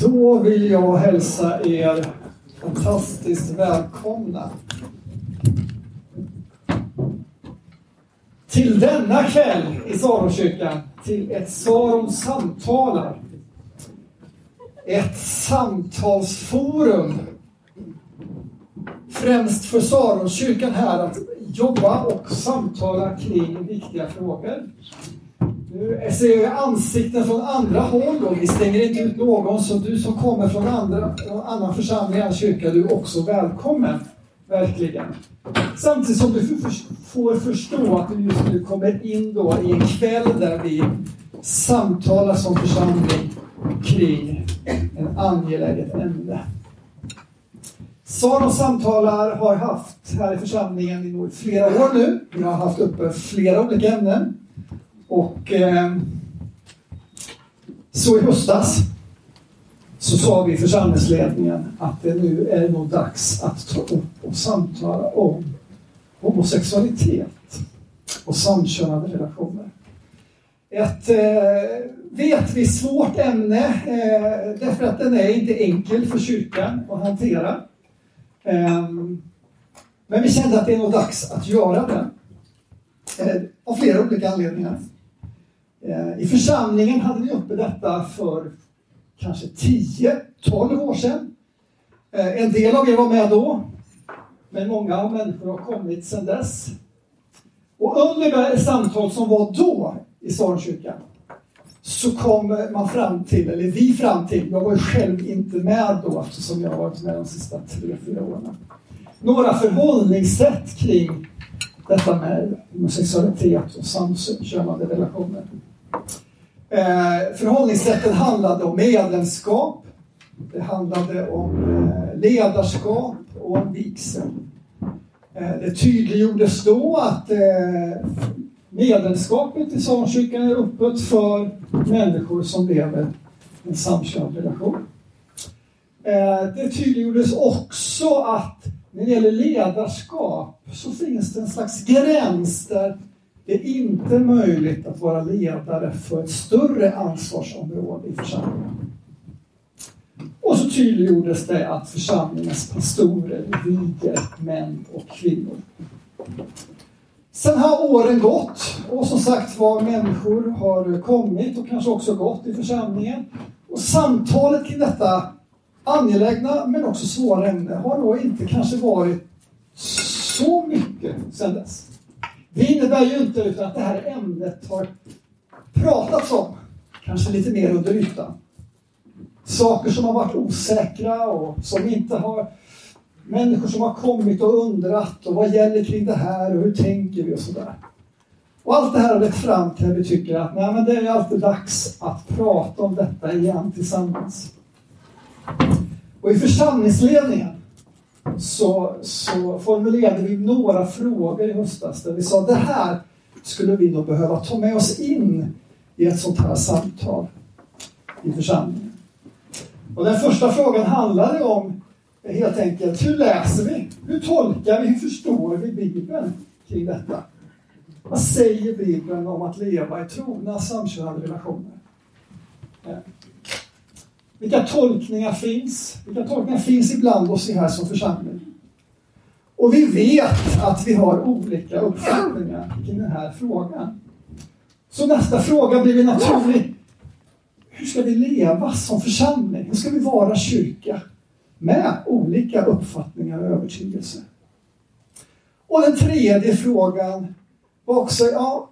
Då vill jag hälsa er fantastiskt välkomna till denna kväll i Saromkyrkan till ett Saron samtalar. Ett samtalsforum främst för Saronkyrkan här att jobba och samtala kring viktiga frågor. Nu ser jag ansikten från andra håll och vi stänger inte ut någon så du som kommer från andra, en annan församling än kyrka, du är också välkommen. Verkligen. Samtidigt som du får förstå att du just nu kommer in då i en kväll där vi samtalar som församling kring en angeläget ämne. Saron samtalar har haft här i församlingen i flera år nu. Vi har haft uppe flera olika ämnen. Och eh, så i höstas så sa vi i församlingsledningen att det nu är nog dags att ta upp och samtala om homosexualitet och samkönade relationer. Ett, eh, vet vi, svårt ämne eh, därför att den är inte enkel för kyrkan att hantera. Eh, men vi kände att det är nog dags att göra det. Eh, av flera olika anledningar. Eh, I församlingen hade vi uppe detta för kanske 10-12 år sedan. Eh, en del av er var med då, men många människor har kommit sedan dess. Och under det samtal som var då i Sarnkyrkan så kom man fram till, eller vi fram till, jag var ju själv inte med då eftersom jag har varit med de sista tre, fyra åren. Några förhållningssätt kring detta med homosexualitet och samkönade relationer. Eh, förhållningssättet handlade om medlemskap, det handlade om eh, ledarskap och om vigsel. Eh, det tydliggjordes då att eh, medlemskapet i Sarnkyrkan är öppet för människor som lever i en samkönad relation. Eh, det tydliggjordes också att när det gäller ledarskap så finns det en slags gräns där det är inte möjligt att vara ledare för ett större ansvarsområde i församlingen. Och så tydliggjordes det att församlingens pastorer viger män och kvinnor. Sen har åren gått och som sagt var människor har kommit och kanske också gått i församlingen. Och samtalet kring detta angelägna men också svåra ämne har då inte kanske varit så mycket sedan dess. Det innebär ju inte utan att det här ämnet har pratats om, kanske lite mer under ytan. Saker som har varit osäkra och som inte har... Människor som har kommit och undrat och vad gäller kring det här och hur tänker vi och sådär. Och allt det här har lett fram till att vi tycker att nej, men det är alltid dags att prata om detta igen tillsammans. Och i församlingsledningen så, så formulerade vi några frågor i höstas där vi sa det här skulle vi nog behöva ta med oss in i ett sånt här samtal i församlingen. Och den första frågan handlade om helt enkelt hur läser vi? Hur tolkar vi? Hur förstår vi Bibeln kring detta? Vad säger Bibeln om att leva i trogna samkönade relationer? Vilka tolkningar finns? Vilka tolkningar finns ibland oss här som församling? Och vi vet att vi har olika uppfattningar kring den här frågan. Så nästa fråga blir naturlig. Hur ska vi leva som församling? Hur ska vi vara kyrka? Med olika uppfattningar och övertygelser. Och den tredje frågan var också, ja,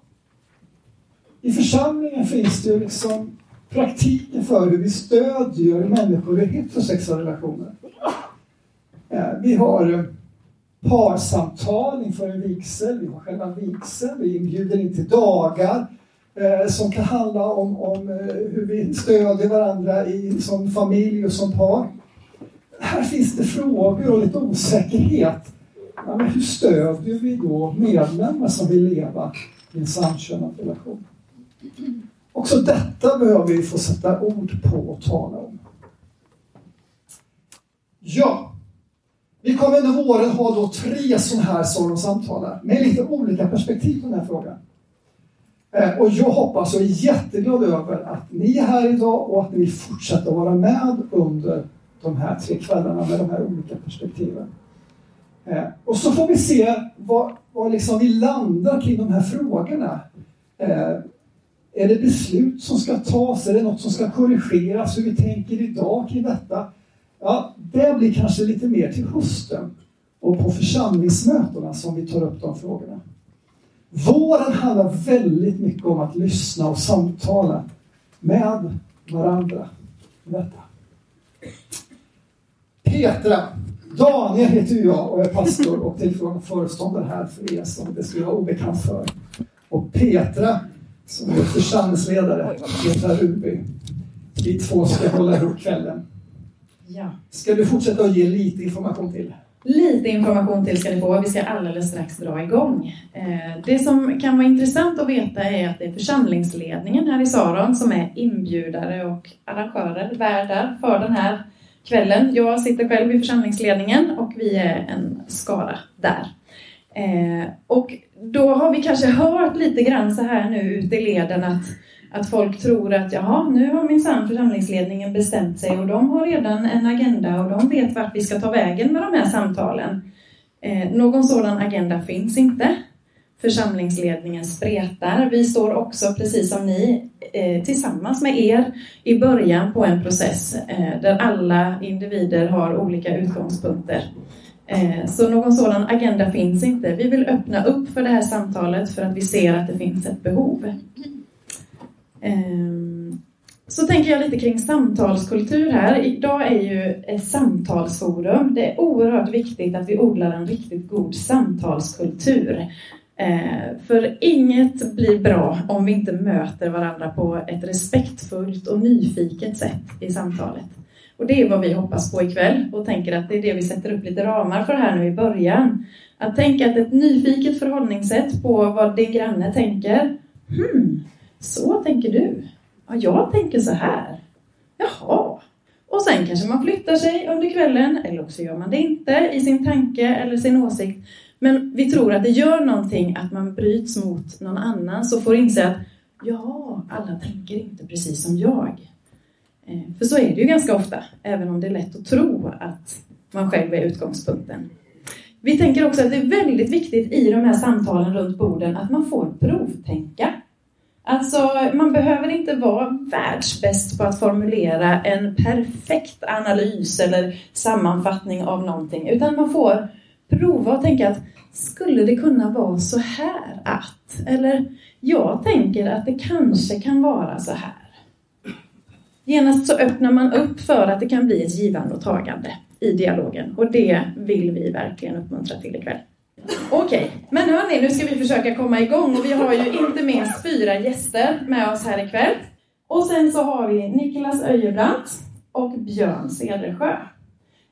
i församlingen finns det ju liksom praktiken för hur vi stödjer människor i heterosexuella relationer. Vi har eh, parsamtal inför en vigsel, vi har själva vigseln, vi inbjuder in till dagar eh, som kan handla om, om eh, hur vi stödjer varandra i, som familj och som par. Här finns det frågor och lite osäkerhet. Ja, men hur stödjer vi då medlemmar som vill leva i en samkönad relation? Också detta behöver vi få sätta ord på och tala om. Ja, vi kommer under våren ha då tre sådana här samtal med lite olika perspektiv på den här frågan. Eh, och jag hoppas och är jätteglad över att ni är här idag och att ni fortsätter vara med under de här tre kvällarna med de här olika perspektiven. Eh, och så får vi se var, var liksom vi landar kring de här frågorna. Eh, är det beslut som ska tas? Är det något som ska korrigeras? Hur vi tänker idag kring detta? Ja, det blir kanske lite mer till hösten och på församlingsmötena som vi tar upp de frågorna. Våren handlar väldigt mycket om att lyssna och samtala med varandra. Detta. Petra, Daniel heter jag och är pastor och tillförordnad föreståndare här för er som det skulle vara obekant för. Och Petra, som är församlingsledare, Petra Ruby. Vi två ska hålla ihop kvällen. Ja. Ska du fortsätta att ge lite information till? Lite information till ska ni få. Vi ska alldeles strax dra igång. Eh, det som kan vara intressant att veta är att det är församlingsledningen här i Saron som är inbjudare och arrangörer, värdar för den här kvällen. Jag sitter själv i församlingsledningen och vi är en skara där. Eh, och då har vi kanske hört lite grann så här nu ute i leden att att folk tror att jaha, nu har minsann församlingsledningen bestämt sig och de har redan en agenda och de vet vart vi ska ta vägen med de här samtalen. Eh, någon sådan agenda finns inte. Församlingsledningen spretar. Vi står också, precis som ni, eh, tillsammans med er i början på en process eh, där alla individer har olika utgångspunkter. Eh, så någon sådan agenda finns inte. Vi vill öppna upp för det här samtalet för att vi ser att det finns ett behov. Ehm, så tänker jag lite kring samtalskultur här. Idag är ju ett samtalsforum. Det är oerhört viktigt att vi odlar en riktigt god samtalskultur. Eh, för inget blir bra om vi inte möter varandra på ett respektfullt och nyfiket sätt i samtalet. Och det är vad vi hoppas på ikväll och tänker att det är det vi sätter upp lite ramar för här nu i början. Att tänka att ett nyfiket förhållningssätt på vad din granne tänker. Hmm, så tänker du? Ja, jag tänker så här. Jaha. Och sen kanske man flyttar sig under kvällen, eller också gör man det inte i sin tanke eller sin åsikt. Men vi tror att det gör någonting att man bryts mot någon annan, så får inse att ja, alla tänker inte precis som jag. Eh, för så är det ju ganska ofta, även om det är lätt att tro att man själv är utgångspunkten. Vi tänker också att det är väldigt viktigt i de här samtalen runt borden att man får provtänka. Alltså, man behöver inte vara världsbäst på att formulera en perfekt analys eller sammanfattning av någonting, utan man får prova och tänka att skulle det kunna vara så här att? Eller jag tänker att det kanske kan vara så här. Genast så öppnar man upp för att det kan bli ett givande och tagande i dialogen och det vill vi verkligen uppmuntra till ikväll. Okej, okay. men hörni, nu ska vi försöka komma igång och vi har ju inte minst fyra gäster med oss här ikväll. Och sen så har vi Niklas Öjebrant och Björn Cedersjö.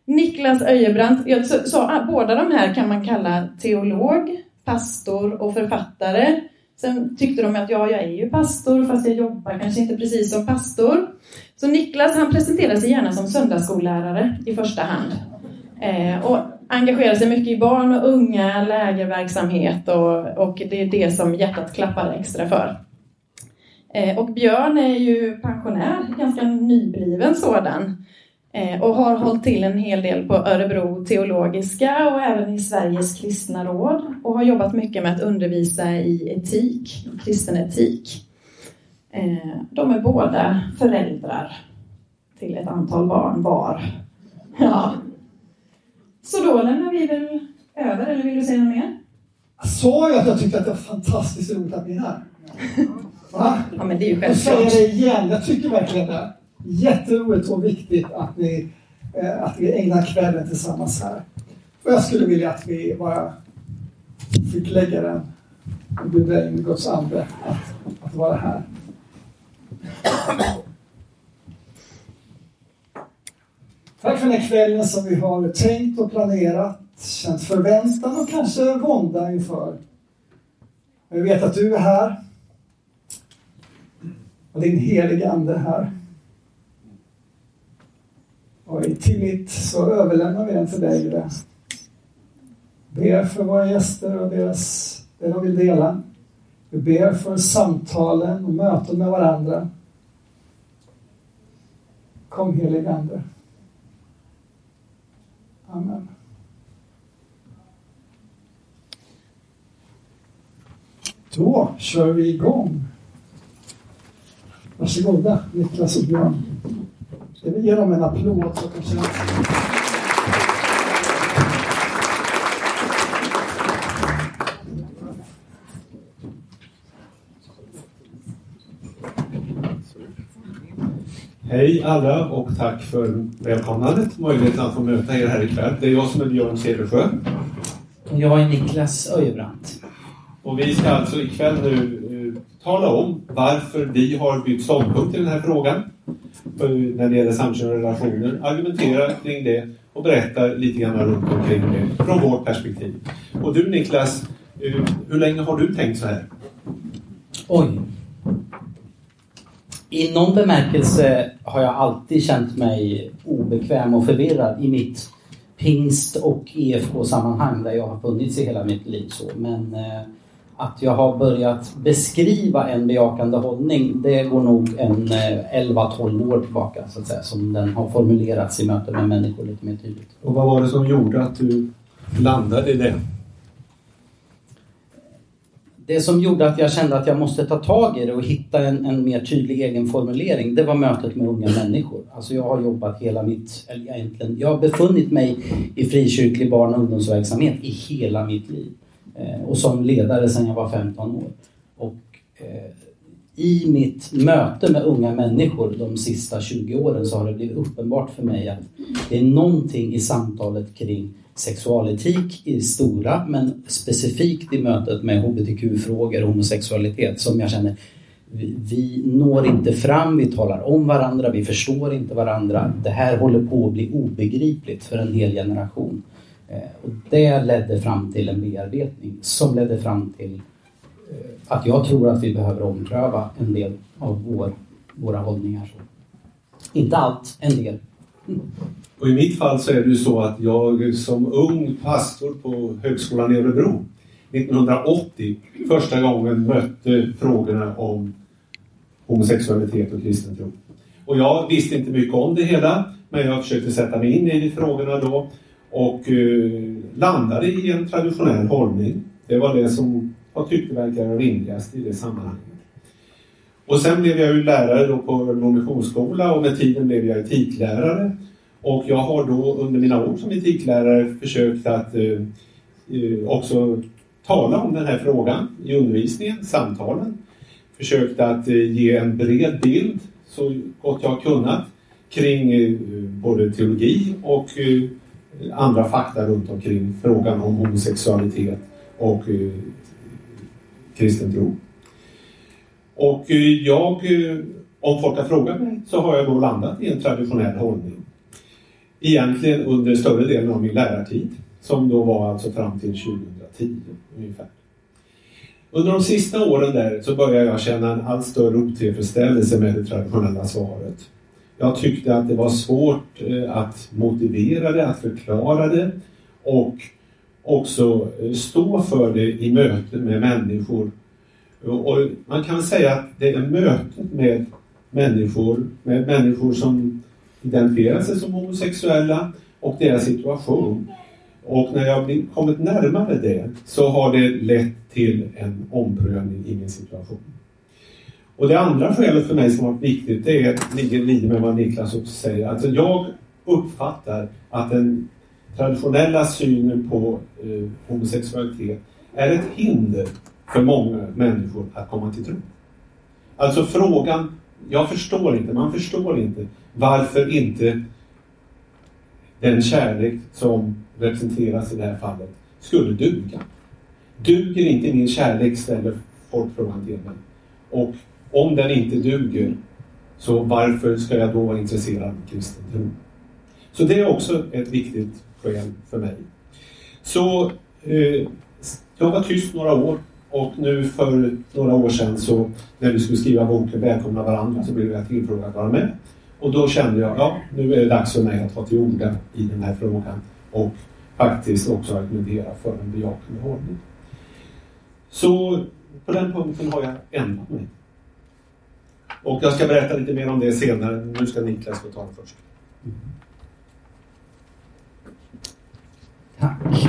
Niklas Öjebrant, jag sa båda de här kan man kalla teolog, pastor och författare. Sen tyckte de att ja, jag är ju pastor fast jag jobbar kanske inte precis som pastor. Så Niklas han presenterar sig gärna som söndagsskollärare i första hand. Eh, och engagerar sig mycket i barn och unga, lägerverksamhet och, och det är det som hjärtat klappar extra för. Eh, och Björn är ju pensionär, ganska nybliven sådan. Eh, och har hållit till en hel del på Örebro teologiska och även i Sveriges kristna råd och har jobbat mycket med att undervisa i etik, kristen etik. Eh, de är båda föräldrar till ett antal barn var. Ja, så då lämnar vi väl över, eller vill du säga något mer? Sa jag att jag tyckte att det var fantastiskt roligt att ni är här? Va? Ja, men det är ju självklart. Jag säger det igen, jag tycker verkligen det. Jätteroligt och viktigt att vi, eh, att vi ägnar kvällen tillsammans här. Och jag skulle vilja att vi bara fick lägga den och bjuda in Guds ande att, att vara här. Tack för den här kvällen som vi har tänkt och planerat, känt förväntan och kanske vånda inför. Jag vet att du är här. Och din helige Ande är här. Och i tillit så överlämnar vi den till dig, Gud. Ber för våra gäster och deras, det de vill dela. Vi ber för samtalen och möten med varandra. Kom helig Ande. Amen. Då kör vi igång. Varsågoda, Niklas och Björn. Vi ger dem en applåd så att de känner Hej alla och tack för välkomnandet, möjligheten att få möta er här ikväll. Det är jag som är Björn Cedersjö. Och jag är Niklas Öjebrandt. Och vi ska alltså ikväll nu eh, tala om varför vi har bytt ståndpunkt i den här frågan när det gäller samkönade relationer, argumentera kring det och berätta lite grann runt omkring det från vårt perspektiv. Och du Niklas, eh, hur länge har du tänkt så här? Oj. I någon bemärkelse har jag alltid känt mig obekväm och förvirrad i mitt pingst och EFK-sammanhang där jag har funnits i hela mitt liv. Så. Men eh, att jag har börjat beskriva en bejakande hållning, det går nog en eh, 11-12 år tillbaka så att säga, som den har formulerats i möten med människor lite mer tydligt. Och vad var det som gjorde att du landade i det? Det som gjorde att jag kände att jag måste ta tag i det och hitta en, en mer tydlig egen formulering, det var mötet med unga människor. Alltså jag har jobbat hela mitt, eller egentligen, jag har befunnit mig i frikyrklig barn och ungdomsverksamhet i hela mitt liv. Eh, och som ledare sedan jag var 15 år. Och eh, i mitt möte med unga människor de sista 20 åren så har det blivit uppenbart för mig att det är någonting i samtalet kring sexualetik i stora men specifikt i mötet med hbtq-frågor och homosexualitet som jag känner vi, vi når inte fram, vi talar om varandra, vi förstår inte varandra. Det här håller på att bli obegripligt för en hel generation. Eh, och det ledde fram till en bearbetning som ledde fram till eh, att jag tror att vi behöver ompröva en del av vår, våra hållningar. Inte allt, en del. Mm. Och i mitt fall så är det ju så att jag som ung pastor på Högskolan i Örebro 1980 första gången mötte frågorna om homosexualitet och kristen tro. Och jag visste inte mycket om det hela, men jag försökte sätta mig in i frågorna då och eh, landade i en traditionell hållning. Det var det som jag tyckte verkade rimligast i det sammanhanget. Och sen blev jag ju lärare då på Missionsskola och med tiden blev jag etiklärare och jag har då under mina år som etiklärare försökt att eh, eh, också tala om den här frågan i undervisningen, samtalen. Försökt att eh, ge en bred bild så gott jag har kunnat kring eh, både teologi och eh, andra fakta runt omkring frågan om homosexualitet och eh, kristen tro. Och eh, jag, eh, om folk har frågat mig, så har jag då landat i en traditionell hållning egentligen under större delen av min lärartid som då var alltså fram till 2010 ungefär. Under de sista åren där så började jag känna en allt större otillfredsställelse med det traditionella svaret. Jag tyckte att det var svårt eh, att motivera det, att förklara det och också eh, stå för det i möten med människor. Och man kan säga att det är mötet med människor, med människor som identifierar sig som homosexuella och deras situation. Och när jag kommit närmare det så har det lett till en omprövning i min situation. Och det andra skälet för mig som har varit viktigt det är, ligger lite med vad Niklas också säger. Alltså jag uppfattar att den traditionella synen på eh, homosexualitet är ett hinder för många människor att komma till tro. Alltså frågan, jag förstår inte, man förstår inte varför inte den kärlek som representeras i det här fallet skulle duga. Duger inte min kärlek, ställer folk frågan till mig. Och om den inte duger, så varför ska jag då vara intresserad av kristen tro? Så det är också ett viktigt skäl för mig. Så eh, jag var tyst några år och nu för några år sedan så när vi skulle skriva boken Välkomna varandra så blev jag tillfrågad att vara med. Och då kände jag, ja nu är det dags för mig att ta till orda i den här frågan och faktiskt också argumentera för en bejakande hållning. Så på den punkten har jag ändrat mig. Och jag ska berätta lite mer om det senare. Nu ska Niklas få ta det först. Tack.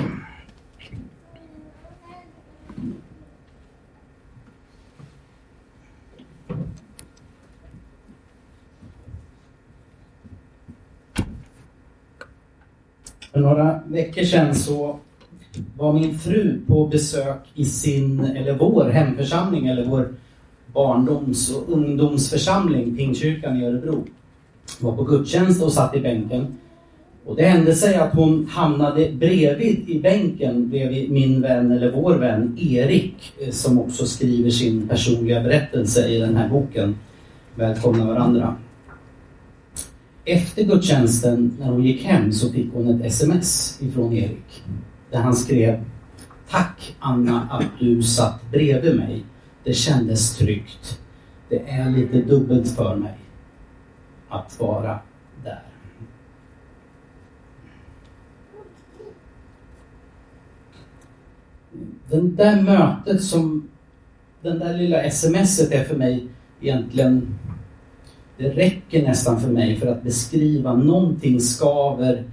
För några veckor sedan så var min fru på besök i sin, eller vår hemförsamling, eller vår barndoms och ungdomsförsamling, Pingstkyrkan i Örebro. Var på gudstjänst och satt i bänken. Och det hände sig att hon hamnade bredvid i bänken bredvid min vän, eller vår vän, Erik, eh, som också skriver sin personliga berättelse i den här boken. Välkomna varandra. Efter gudstjänsten, när hon gick hem, så fick hon ett sms ifrån Erik. Där han skrev Tack Anna att du satt bredvid mig. Det kändes tryggt. Det är lite dubbelt för mig att vara där. Den där mötet som den där lilla smset är för mig egentligen det räcker nästan för mig för att beskriva någonting skaver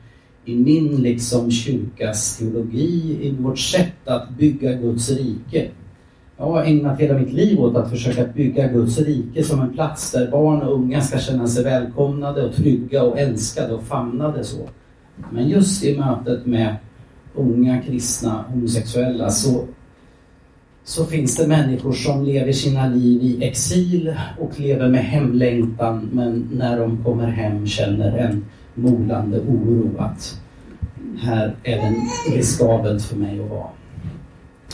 i min liksom kyrkas teologi, i vårt sätt att bygga Guds rike. Jag har ägnat hela mitt liv åt att försöka bygga Guds rike som en plats där barn och unga ska känna sig välkomnade och trygga och älskade och famnade så. Men just i mötet med unga kristna homosexuella så så finns det människor som lever sina liv i exil och lever med hemlängtan men när de kommer hem känner en molande oro att här är det riskabelt för mig att vara.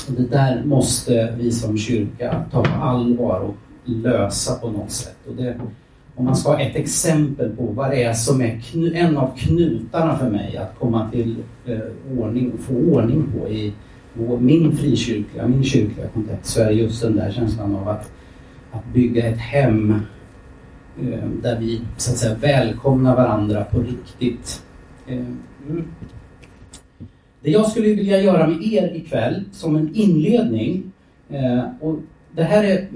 Det där måste vi som kyrka ta på allvar och lösa på något sätt. Och det, om man ska ha ett exempel på vad det är som är en av knutarna för mig att komma till eh, ordning, få ordning på i min frikyrkliga, min kyrkliga kontext så är det just den där känslan av att, att bygga ett hem eh, där vi så att säga välkomnar varandra på riktigt. Eh. Mm. Det jag skulle vilja göra med er ikväll som en inledning eh, och det här är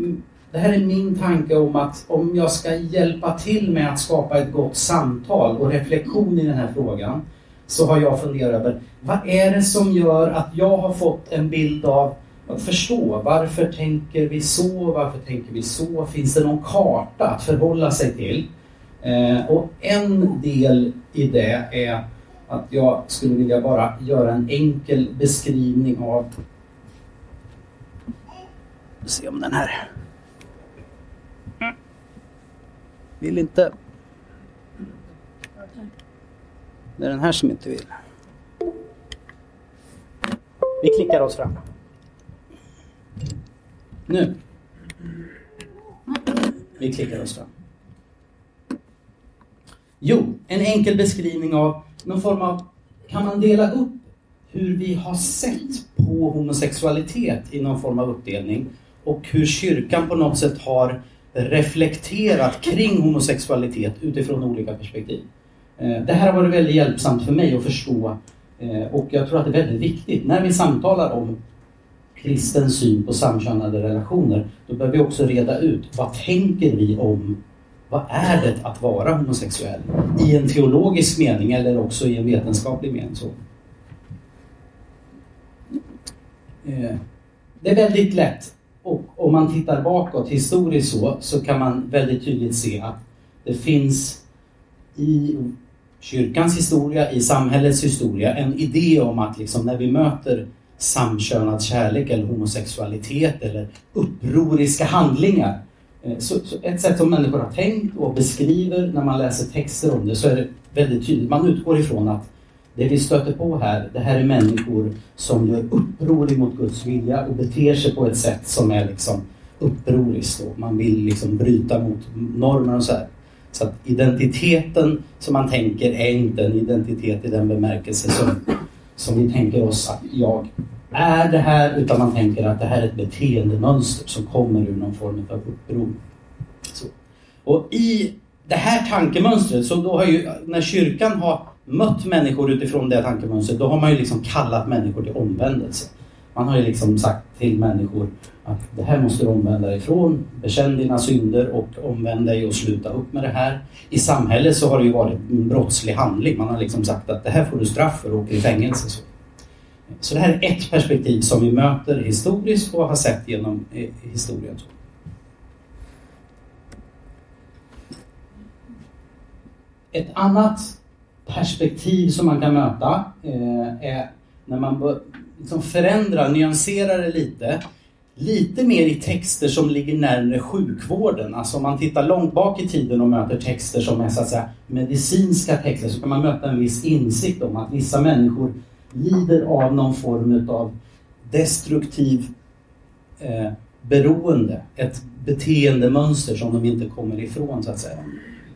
det här är min tanke om att om jag ska hjälpa till med att skapa ett gott samtal och reflektion i den här frågan så har jag funderat över vad är det som gör att jag har fått en bild av att förstå varför tänker vi så, varför tänker vi så? Finns det någon karta att förhålla sig till? Eh, och en del i det är att jag skulle vilja bara göra en enkel beskrivning av se om den här vill inte det är den här som inte vill. Vi klickar oss fram. Nu. Vi klickar oss fram. Jo, en enkel beskrivning av någon form av, kan man dela upp hur vi har sett på homosexualitet i någon form av uppdelning och hur kyrkan på något sätt har reflekterat kring homosexualitet utifrån olika perspektiv. Eh, det här har varit väldigt hjälpsamt för mig att förstå eh, och jag tror att det är väldigt viktigt. När vi samtalar om kristen syn på samkönade relationer, då behöver vi också reda ut vad tänker vi om vad är det att vara homosexuell? I en teologisk mening eller också i en vetenskaplig mening. Så. Eh, det är väldigt lätt och om man tittar bakåt historiskt så, så kan man väldigt tydligt se att det finns i kyrkans historia, i samhällets historia, en idé om att liksom när vi möter samkönad kärlek eller homosexualitet eller upproriska handlingar. Eh, så, så ett sätt som människor har tänkt och beskriver när man läser texter om det så är det väldigt tydligt. Man utgår ifrån att det vi stöter på här, det här är människor som gör uppror mot Guds vilja och beter sig på ett sätt som är liksom upproriskt. Man vill liksom bryta mot normer och så här. Så att identiteten som man tänker är inte en identitet i den bemärkelse som, som vi tänker oss att jag är det här utan man tänker att det här är ett beteendemönster som kommer ur någon form av uppror. Så. Och i det här tankemönstret, så då har ju, när kyrkan har mött människor utifrån det tankemönstret, då har man ju liksom kallat människor till omvändelse. Man har ju liksom sagt till människor att det här måste du omvända dig ifrån. Bekänn dina synder och omvänd dig och sluta upp med det här. I samhället så har det ju varit en brottslig handling. Man har liksom sagt att det här får du straff för och åker i fängelse. Så så det här är ett perspektiv som vi möter historiskt och har sett genom eh, historien. Ett annat perspektiv som man kan möta eh, är när man liksom förändrar, nyanserar det lite. Lite mer i texter som ligger närmare sjukvården. Alltså om man tittar långt bak i tiden och möter texter som är så att säga medicinska texter så kan man möta en viss insikt om att vissa människor lider av någon form av destruktiv eh, beroende. Ett beteendemönster som de inte kommer ifrån så att säga.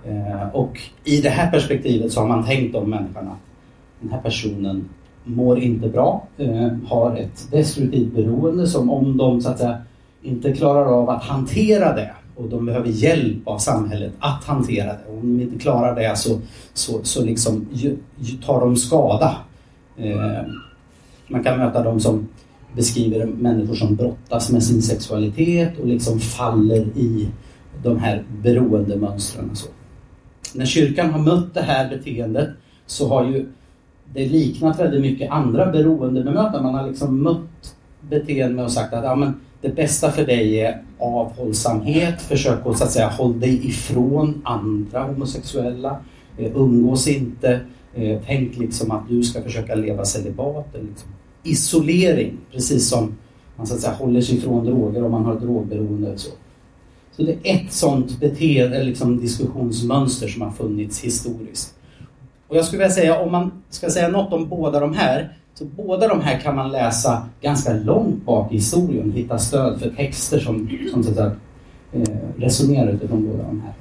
Eh, och i det här perspektivet så har man tänkt om människan att den här personen mår inte bra, eh, har ett destruktivt beroende som om de så att säga inte klarar av att hantera det och de behöver hjälp av samhället att hantera det. Om de inte klarar det så, så, så liksom tar de skada. Eh, man kan möta dem som beskriver människor som brottas med sin sexualitet och liksom faller i de här beroendemönstren. Och så när kyrkan har mött det här beteendet så har ju det liknat väldigt mycket andra beroendebemötanden. Man har liksom mött beteenden och sagt att ja, men det bästa för dig är avhållsamhet, försök att, så att säga, hålla dig ifrån andra homosexuella, eh, umgås inte, eh, tänk liksom att du ska försöka leva celibat. Liksom. Isolering, precis som man så att säga, håller sig ifrån droger om man har drogberoende. Så. Så det är ett sånt beteende, liksom diskussionsmönster som har funnits historiskt. Och jag skulle vilja säga, om man ska säga något om båda de här, så båda de här kan man läsa ganska långt bak i historien, hitta stöd för texter som, som så att eh, resonerar utifrån båda de här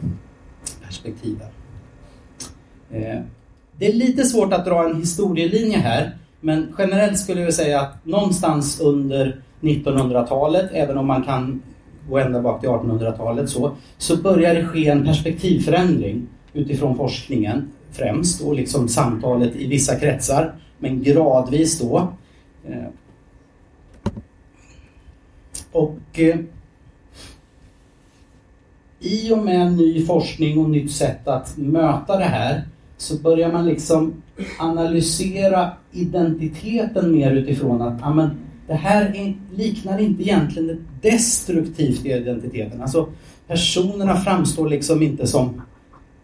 perspektiven. Eh, det är lite svårt att dra en historielinje här, men generellt skulle jag säga att någonstans under 1900-talet, även om man kan gå ända bak till 1800-talet så, så börjar det ske en perspektivförändring utifrån forskningen främst och liksom samtalet i vissa kretsar, men gradvis då. Eh, och eh, i och med ny forskning och nytt sätt att möta det här så börjar man liksom analysera identiteten mer utifrån att amen, det här liknar inte egentligen ett destruktivt i identiteten. Alltså personerna framstår liksom inte som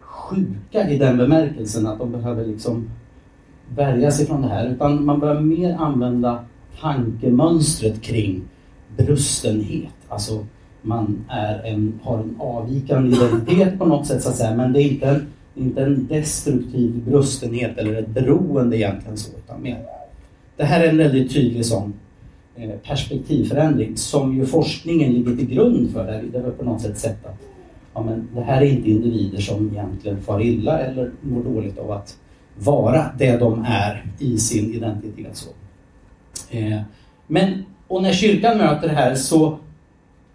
sjuka i den bemärkelsen att de behöver liksom värja sig från det här utan man börjar mer använda tankemönstret kring brustenhet. Alltså man är en, har en avvikande identitet på något sätt så att säga men det är inte en, inte en destruktiv brustenhet eller ett beroende egentligen så utan mer. Det här är en väldigt tydlig sån eh, perspektivförändring som ju forskningen ligger till grund för. Där det på något sätt sett att ja, men det här är inte individer som egentligen far illa eller mår dåligt av att vara det de är i sin identitet. Så. Eh, men, och när kyrkan möter det här så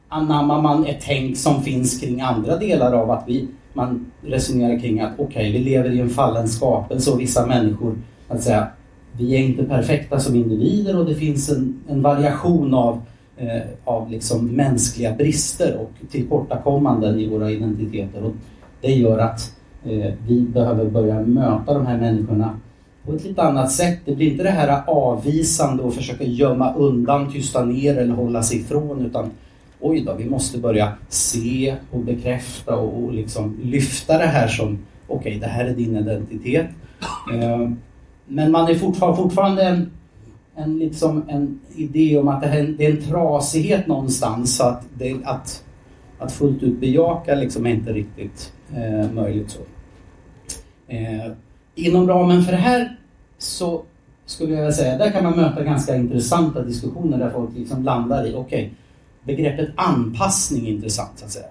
anammar man ett tänk som finns kring andra delar av att vi man resonerar kring att okej, okay, vi lever i en fallen skapelse och vissa människor att säga, vi är inte perfekta som individer och det finns en, en variation av, eh, av liksom mänskliga brister och tillkortakommanden i våra identiteter. Och det gör att eh, vi behöver börja möta de här människorna på ett lite annat sätt. Det blir inte det här avvisande och försöka gömma undan, tysta ner eller hålla sig ifrån utan oj då, vi måste börja se och bekräfta och, och liksom lyfta det här som okej, okay, det här är din identitet. Eh, men man är fortfarande, fortfarande en, en, liksom en idé om att det, här, det är en trasighet någonstans så att, det, att, att fullt ut bejaka liksom är inte riktigt eh, möjligt. så. Eh, inom ramen för det här så skulle jag säga, där kan man möta ganska intressanta diskussioner där folk liksom landar i, okej, okay, begreppet anpassning är intressant så att säga.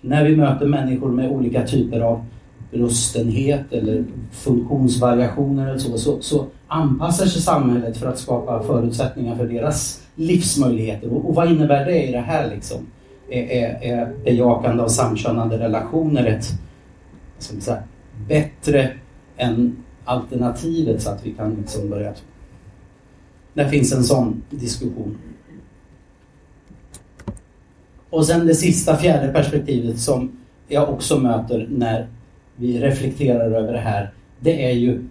När vi möter människor med olika typer av rustenhet eller funktionsvariationer eller så, så, så anpassar sig samhället för att skapa förutsättningar för deras livsmöjligheter. Och, och vad innebär det i det här liksom? Är, är, är bejakande av samkönade relationer ett säga, bättre än alternativet så att vi kan liksom börja Där finns en sån diskussion. Och sen det sista, fjärde perspektivet som jag också möter när vi reflekterar över det här. Det är ju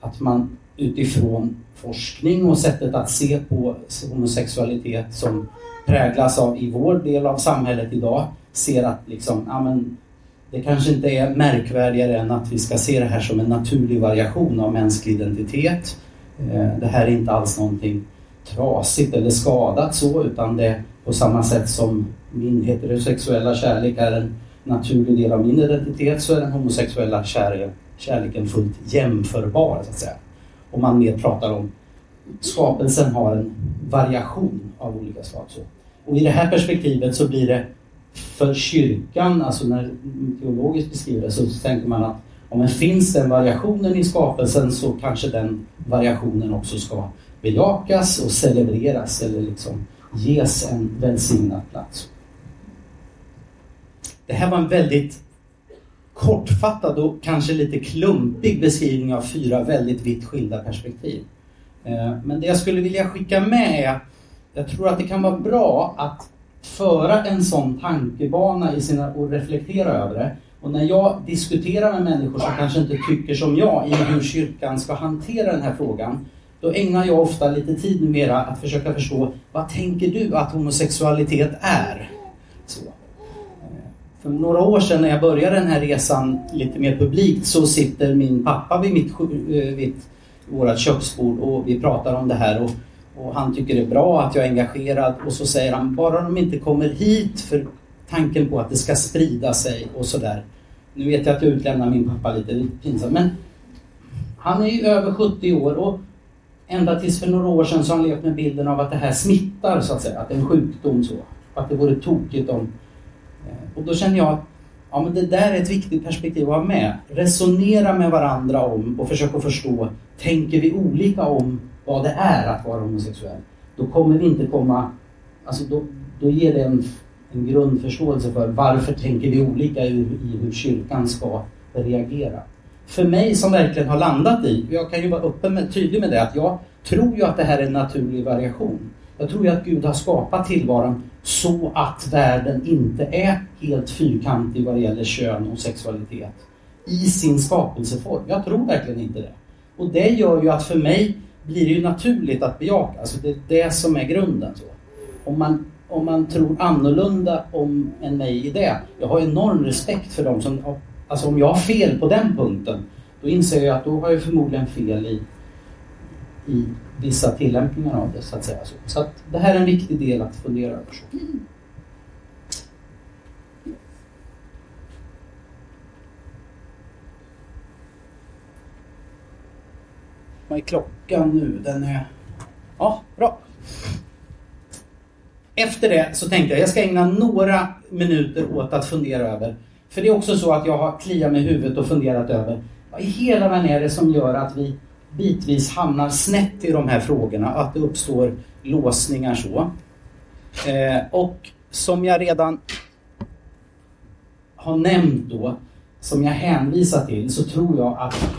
att man utifrån forskning och sättet att se på homosexualitet som präglas av i vår del av samhället idag ser att liksom, ja, men, det kanske inte är märkvärdigare än att vi ska se det här som en naturlig variation av mänsklig identitet. Eh, det här är inte alls någonting trasigt eller skadat så utan det på samma sätt som min heterosexuella kärlek är en naturlig del av min identitet så är den homosexuella kärleken, kärleken fullt jämförbar så att säga. Om man mer pratar om skapelsen har en variation av olika slag. Så. Och i det här perspektivet så blir det för kyrkan, alltså när teologiskt beskriver det, så tänker man att om det finns den variationen i skapelsen så kanske den variationen också ska bejakas och celebreras eller liksom ges en välsignad plats. Det här var en väldigt kortfattad och kanske lite klumpig beskrivning av fyra väldigt vitt skilda perspektiv. Eh, men det jag skulle vilja skicka med är jag tror att det kan vara bra att föra en sån tankebana i sina, och reflektera över det. Och när jag diskuterar med människor som kanske inte tycker som jag i hur kyrkan ska hantera den här frågan då ägnar jag ofta lite tid numera att försöka förstå vad tänker du att homosexualitet är? Så. För några år sedan när jag började den här resan lite mer publikt så sitter min pappa vid, mitt, eh, vid vårt köksbord och vi pratar om det här och, och, han tycker det är bra att jag är engagerad och så säger han bara de inte kommer hit för tanken på att det ska sprida sig och sådär. Nu vet jag att jag utlämnar min pappa lite, lite pinsamt men han är ju över 70 år och ända tills för några år sedan så har han levt med bilden av att det här smittar så att säga, att det är en sjukdom så. Att det vore tokigt om eh, och då känner jag att ja, men det där är ett viktigt perspektiv att ha med. Resonera med varandra om och försöka förstå, tänker vi olika om vad det är att vara homosexuell? Då kommer vi inte komma, alltså då, då ger det en, en grundförståelse för varför tänker vi olika i, i hur kyrkan ska reagera. För mig som verkligen har landat i, jag kan ju vara öppen med, tydlig med det, att jag tror ju att det här är en naturlig variation. Jag tror ju att Gud har skapat tillvaron så att världen inte är helt fyrkantig vad det gäller kön och sexualitet i sin skapelseform. Jag tror verkligen inte det. Och det gör ju att för mig blir det ju naturligt att bejaka. Alltså det är det som är grunden. Så. Om, man, om man tror annorlunda om än mig i det. Jag har enorm respekt för dem som... Alltså om jag har fel på den punkten då inser jag att då har jag förmodligen fel i, i vissa tillämpningar av det så att säga. Så att det här är en viktig del att fundera över. Vad är klockan nu? Den är... Ja, bra. Efter det så tänkte jag att jag ska ägna några minuter åt att fundera över. För det är också så att jag har kliat mig i huvudet och funderat över vad i hela världen är det som gör att vi bitvis hamnar snett i de här frågorna, att det uppstår låsningar så. Eh, och som jag redan har nämnt då, som jag hänvisar till, så tror jag att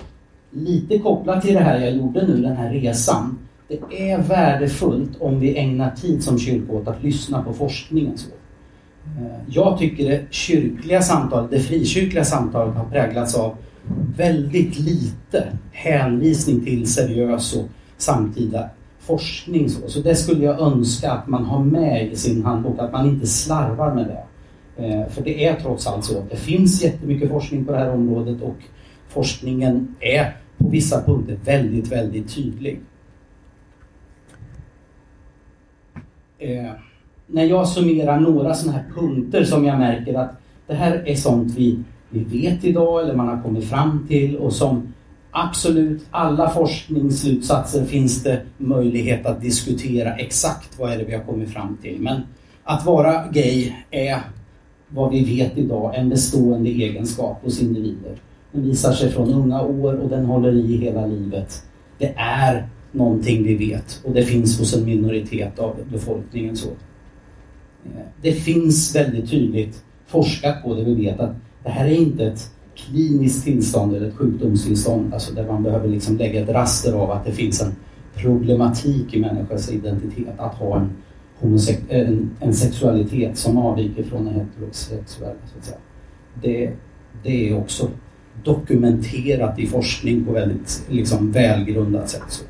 lite kopplat till det här jag gjorde nu, den här resan, det är värdefullt om vi ägnar tid som kyrka åt att lyssna på forskningen. Så. Eh, jag tycker det kyrkliga samtalet, det frikyrkliga samtalet har präglats av väldigt lite hänvisning till seriös och samtida forskning. Så, så det skulle jag önska att man har med i sin handbok, att man inte slarvar med det. Eh, för det är trots allt så att det finns jättemycket forskning på det här området och forskningen är på vissa punkter väldigt, väldigt tydlig. Eh, när jag summerar några sådana här punkter som jag märker att det här är sånt vi vi vet idag eller man har kommit fram till och som absolut alla forskningsslutsatser finns det möjlighet att diskutera exakt vad är det vi har kommit fram till. Men att vara gay är vad vi vet idag en bestående egenskap hos individer. Den visar sig från unga år och den håller i hela livet. Det är någonting vi vet och det finns hos en minoritet av befolkningen. så. Det finns väldigt tydligt forskat på det. Vi vet att det här är inte ett kliniskt tillstånd eller ett sjukdomstillstånd alltså där man behöver liksom lägga ett raster av att det finns en problematik i människans identitet att ha en, eh, en, en sexualitet som avviker från den heterosexuella. Så att säga. Det, det är också dokumenterat i forskning på väldigt liksom, välgrundat sätt. Så.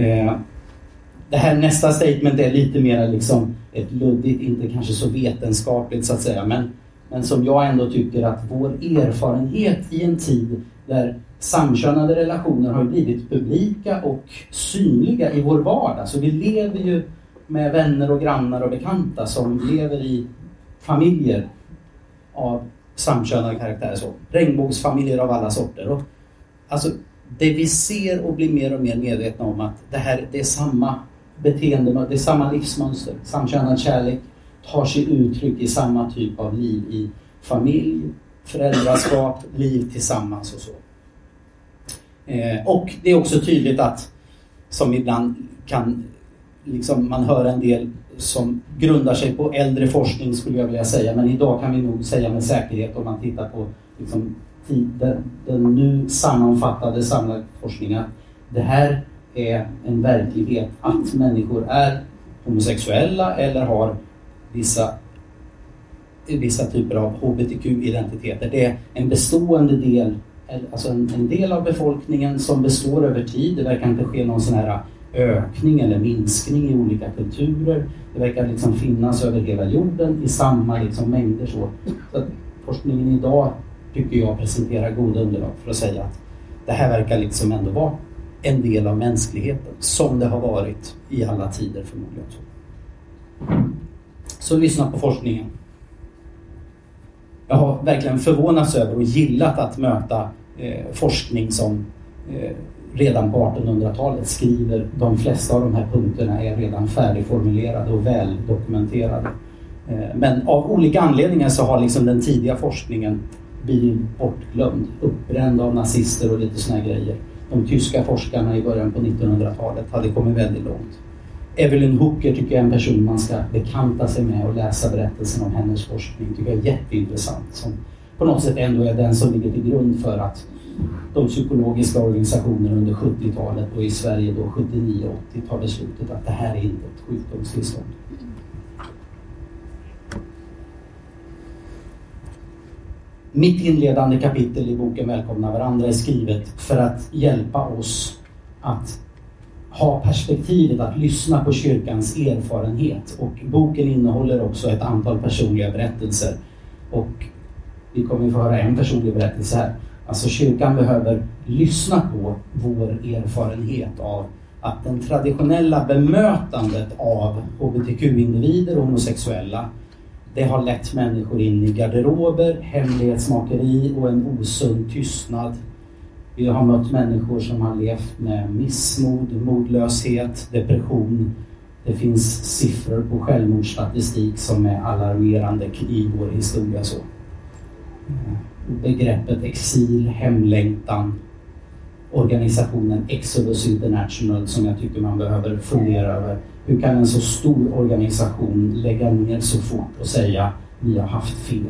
Eh, det här nästa statement är lite mer liksom ett luddigt, inte kanske så vetenskapligt så att säga, men, men som jag ändå tycker att vår erfarenhet i en tid där samkönade relationer har blivit publika och synliga i vår vardag. Så vi lever ju med vänner och grannar och bekanta som lever i familjer av samkönade karaktärer. Så. Regnbågsfamiljer av alla sorter. Och, alltså, det vi ser och blir mer och mer medvetna om att det här det är samma beteende, det är samma livsmönster. Samkönad kärlek tar sig uttryck i samma typ av liv i familj, föräldraskap, liv tillsammans och så. Eh, och det är också tydligt att, som ibland kan, liksom man hör en del som grundar sig på äldre forskning skulle jag vilja säga, men idag kan vi nog säga med säkerhet om man tittar på liksom, den, den nu sammanfattade samlade forskningen. Det här är en verklighet att människor är homosexuella eller har vissa, vissa typer av hbtq-identiteter. Det är en bestående del, alltså en, en, del av befolkningen som består över tid. Det verkar inte ske någon sån här ökning eller minskning i olika kulturer. Det verkar liksom finnas över hela jorden i samma liksom mängder. Så. så forskningen idag tycker jag presenterar goda underlag för att säga att det här verkar liksom ändå vara en del av mänskligheten som det har varit i alla tider förmodligen. Så, lyssna på forskningen. Jag har verkligen förvånats över och gillat att möta eh, forskning som eh, redan på 1800-talet skriver de flesta av de här punkterna är redan färdigformulerade och väl dokumenterade. Eh, men av olika anledningar så har liksom den tidiga forskningen blivit bortglömd, uppbränd av nazister och lite såna grejer de tyska forskarna i början på 1900-talet hade kommit väldigt långt. Evelyn Hooker tycker jag är en person man ska bekanta sig med och läsa berättelsen om hennes forskning. tycker jag är jätteintressant. Som på något sätt ändå är den som ligger till grund för att de psykologiska organisationerna under 70-talet och i Sverige då 79-80 tar beslutet att det här är inte ett sjukdomstillstånd. Mitt inledande kapitel i boken Välkomna varandra är skrivet för att hjälpa oss att ha perspektivet att lyssna på kyrkans erfarenhet. Och boken innehåller också ett antal personliga berättelser. Och vi kommer få höra en personlig berättelse här. Alltså kyrkan behöver lyssna på vår erfarenhet av att den traditionella bemötandet av hbtq-individer och homosexuella det har lett människor in i garderober, hemlighetsmakeri och en osund tystnad. Vi har mött människor som har levt med missmod, modlöshet, depression. Det finns siffror på självmordsstatistik som är alarmerande i vår historia. Så. Eh, begreppet exil, hemlängtan, organisationen Exodus International som jag tycker man behöver fundera över hur kan en så stor organisation lägga ner så fort och säga vi har haft fel?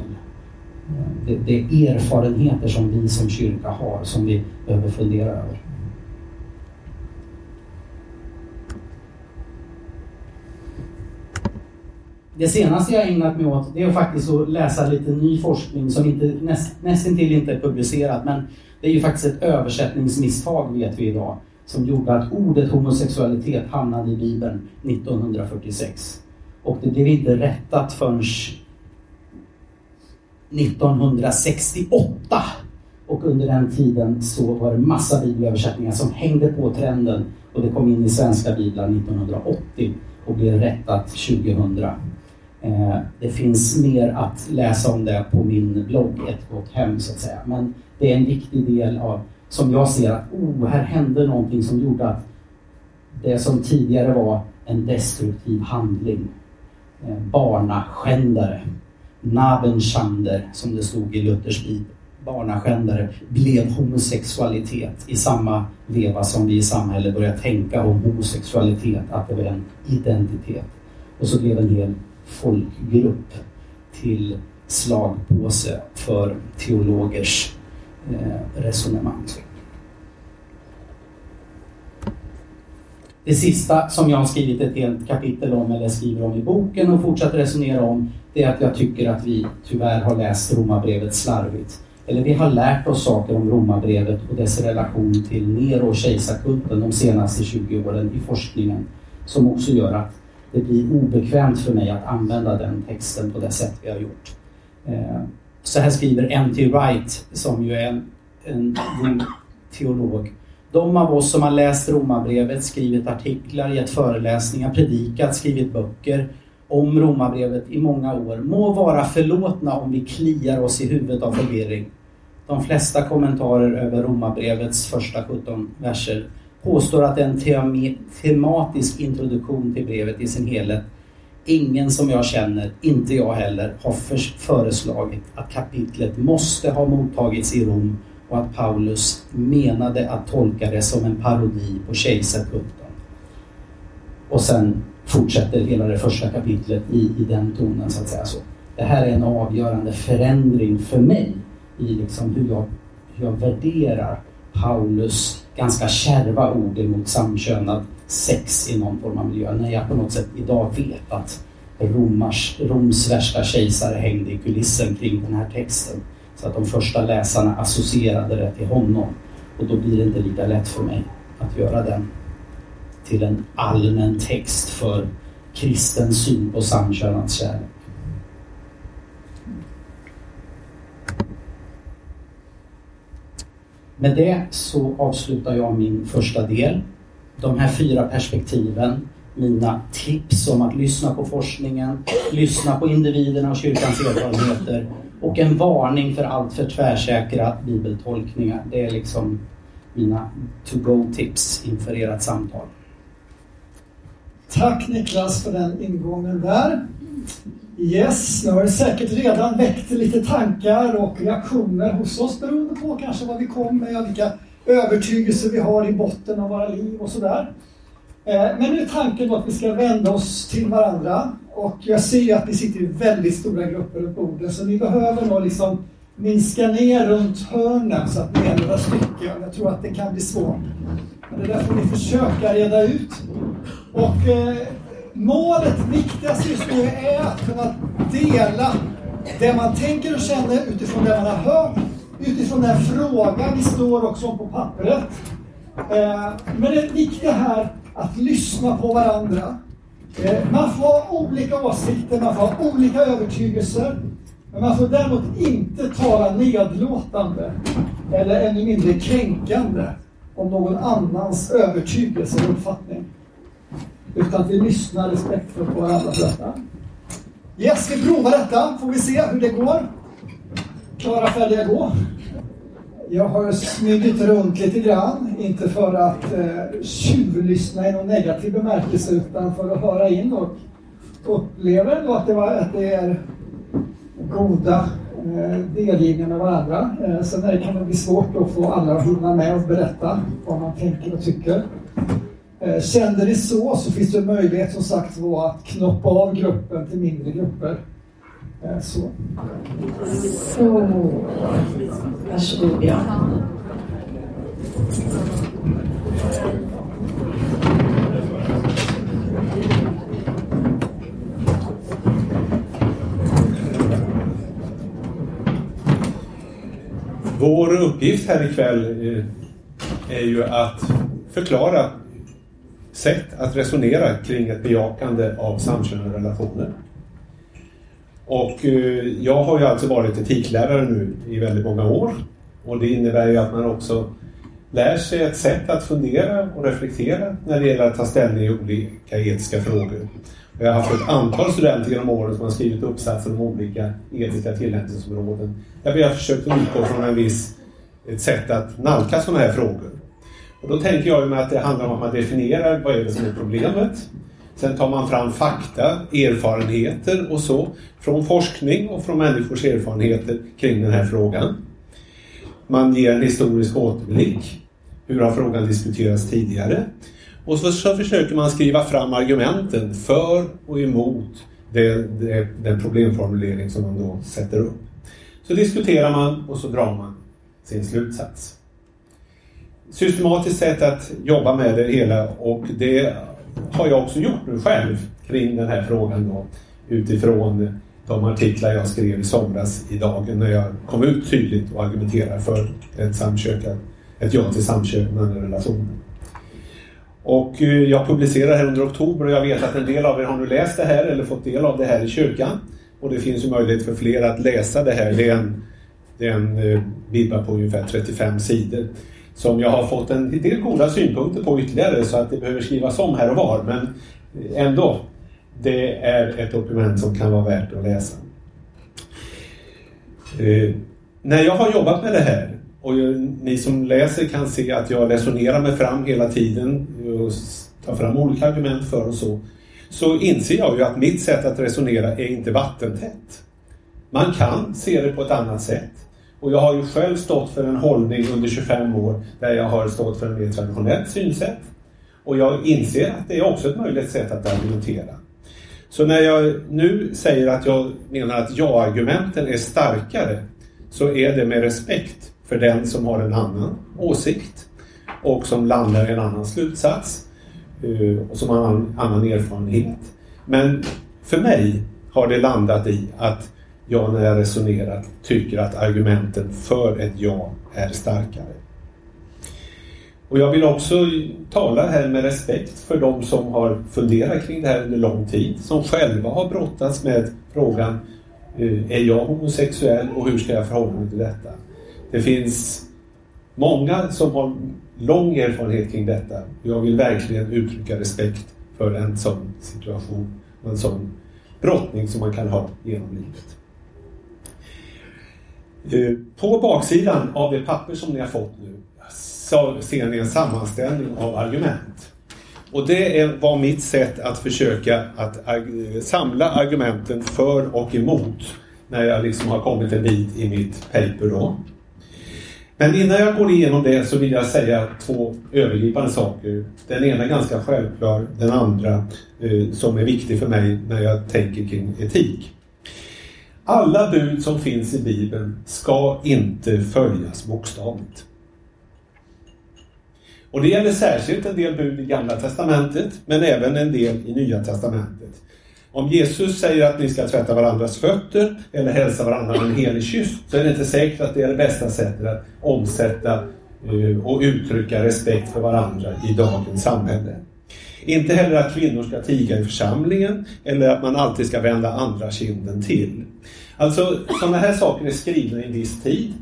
Eh, det, det är erfarenheter som vi som kyrka har som vi behöver fundera över. Det senaste jag ägnat mig åt det är faktiskt att läsa lite ny forskning som inte, näst, nästintill inte är publicerad men det är ju faktiskt ett översättningsmisstag vet vi idag som gjorde att ordet homosexualitet hamnade i Bibeln 1946. Och det blev inte rättat förrän 1968. Och under den tiden så var det massa bibelöversättningar som hängde på trenden och det kom in i svenska biblar 1980 och blev rättat 2000. Eh, det finns mer att läsa om det på min blogg, Ett gott hem så att säga. Men det är en viktig del av som jag ser att oh, här hände någonting som gjorde att det som tidigare var en destruktiv handling, eh, barnaskändare, Nabenschander som det stod i Luthers bibel, barnaskändare, blev homosexualitet i samma veva som vi i samhället började tänka om homosexualitet, att det var en identitet. Och så blev en hel folkgrupp till slagpåse för teologers eh, resonemang. Det sista som jag har skrivit ett helt kapitel om eller skriver om i boken och fortsätter resonera om det är att jag tycker att vi tyvärr har läst Romarbrevet slarvigt. Eller vi har lärt oss saker om Romarbrevet och dess relation till Nero och kejsarkulten de senaste 20 åren i forskningen som också gör att det blir obekvämt för mig att använda den texten på det sätt vi har gjort. Eh, så här skriver N.T. Wright som ju är en, en teolog de av oss som har läst Romarbrevet, skrivit artiklar, gett föreläsningar, predikat, skrivit böcker om Romarbrevet i många år må vara förlåtna om vi kliar oss i huvudet av förvirring. De flesta kommentarer över Romarbrevets första 17 verser påstår att det är en tematisk introduktion till brevet i sin helhet. Ingen som jag känner, inte jag heller, har föreslagit att kapitlet måste ha mottagits i Rom och att Paulus menade att tolka det som en parodi på kejsarkulten. Och sen fortsätter hela det första kapitlet i, i den tonen så att säga. Så det här är en avgörande förändring för mig i liksom hur, jag, hur jag värderar Paulus ganska kärva ord emot samkönad sex i någon form av miljö. När jag på något sätt idag vet att Romars, Roms värsta kejsare hängde i kulissen kring den här texten. Så att de första läsarna associerade det till honom. Och då blir det inte lika lätt för mig att göra den till en allmän text för kristen syn på samkönad kärlek. Med det så avslutar jag min första del. De här fyra perspektiven, mina tips om att lyssna på forskningen, lyssna på individerna och kyrkans erfarenheter och en varning för allt för tvärsäkra bibeltolkningar. Det är liksom mina to-go-tips inför ert samtal. Tack Niklas för den ingången där. Yes, nu har det säkert redan väckt lite tankar och reaktioner hos oss beroende på kanske vad vi kom med, vilka övertygelser vi har i botten av våra liv och sådär. Eh, men nu är tanken att vi ska vända oss till varandra och jag ser att ni sitter i väldigt stora grupper runt bordet så ni behöver nog liksom minska ner runt hörnen så att ni är några stycken. Jag tror att det kan bli svårt. Men det där får ni försöka reda ut. Och eh, målet, viktigast just nu, är att kunna dela det man tänker och känner utifrån det man har hört, utifrån den frågan vi står också på pappret. Eh, men det viktiga här att lyssna på varandra. Eh, man får ha olika åsikter, man får ha olika övertygelser. Men man får däremot inte tala nedlåtande eller ännu mindre kränkande om någon annans övertygelse och uppfattning. Utan att vi lyssnar respektfullt på varandra för detta. Yes, vi provar detta, får vi se hur det går. Klara, färdiga, gå. Jag har smugit runt lite grann, inte för att eh, tjuvlyssna i någon negativ bemärkelse utan för att höra in och upplever ändå att det, var, att det är goda eh, delgivningar med varandra. Eh, sen är det, kan det bli svårt att få alla att hinna med och berätta vad man tänker och tycker. Eh, kände det så, så finns det möjlighet som sagt var att knoppa av gruppen till mindre grupper. Eh, så. Så. Varsågod, ja. Vår uppgift här ikväll eh, är ju att förklara sätt att resonera kring ett bejakande av samkönade relationer. Och eh, jag har ju alltså varit etiklärare nu i väldigt många år och det innebär ju att man också lär sig ett sätt att fundera och reflektera när det gäller att ta ställning i olika etiska frågor. Jag har haft ett antal studenter genom åren som har skrivit uppsatser om olika etiska tillämpningsområden där vi har försökt utgå från en viss, ett sätt att nalkas sådana här frågor. Och då tänker jag mig att det handlar om att man definierar vad är det som är problemet. Sen tar man fram fakta, erfarenheter och så från forskning och från människors erfarenheter kring den här frågan. Man ger en historisk återblick. Hur har frågan diskuterats tidigare? Och så, så försöker man skriva fram argumenten för och emot det, det, den problemformulering som man då sätter upp. Så diskuterar man och så drar man sin slutsats systematiskt sätt att jobba med det hela och det har jag också gjort nu själv kring den här frågan då, utifrån de artiklar jag skrev i somras i dagen när jag kom ut tydligt och argumenterar för ett, ett ja till samkönade relationer. Och eh, jag publicerar här under oktober och jag vet att en del av er har nu läst det här eller fått del av det här i kyrkan. Och det finns ju möjlighet för fler att läsa det här. Det är en, det är en eh, bibba på ungefär 35 sidor som jag har fått en del goda synpunkter på ytterligare så att det behöver skrivas om här och var. Men ändå, det är ett dokument som kan vara värt att läsa. Eh, när jag har jobbat med det här och ni som läser kan se att jag resonerar mig fram hela tiden och tar fram olika argument för och så. Så inser jag ju att mitt sätt att resonera är inte vattentätt. Man kan se det på ett annat sätt. Och jag har ju själv stått för en hållning under 25 år där jag har stått för en mer traditionellt synsätt. Och jag inser att det är också ett möjligt sätt att argumentera. Så när jag nu säger att jag menar att ja-argumenten är starkare så är det med respekt för den som har en annan åsikt och som landar i en annan slutsats eh, och som har en annan erfarenhet. Men för mig har det landat i att jag när jag resonerar tycker att argumenten för ett ja är starkare. Och jag vill också tala här med respekt för de som har funderat kring det här under lång tid, som själva har brottats med frågan eh, är jag homosexuell och hur ska jag förhålla mig till detta? Det finns många som har lång erfarenhet kring detta. Jag vill verkligen uttrycka respekt för en sån situation och en sån brottning som man kan ha genom livet. Eh, på baksidan av det papper som ni har fått nu så ser ni en sammanställning av argument. Och det var mitt sätt att försöka att eh, samla argumenten för och emot när jag liksom har kommit en bit i mitt paper då. Men innan jag går igenom det så vill jag säga två övergripande saker. Den ena är ganska självklar, den andra eh, som är viktig för mig när jag tänker kring etik. Alla bud som finns i Bibeln ska inte följas bokstavligt. Och det gäller särskilt en del bud i Gamla Testamentet, men även en del i Nya Testamentet. Om Jesus säger att ni ska tvätta varandras fötter eller hälsa varandra med en helig kyss, så är det inte säkert att det är det bästa sättet att omsätta eh, och uttrycka respekt för varandra i dagens samhälle. Inte heller att kvinnor ska tiga i församlingen eller att man alltid ska vända andra kinden till. Alltså, sådana här saker är skrivna i en viss tid.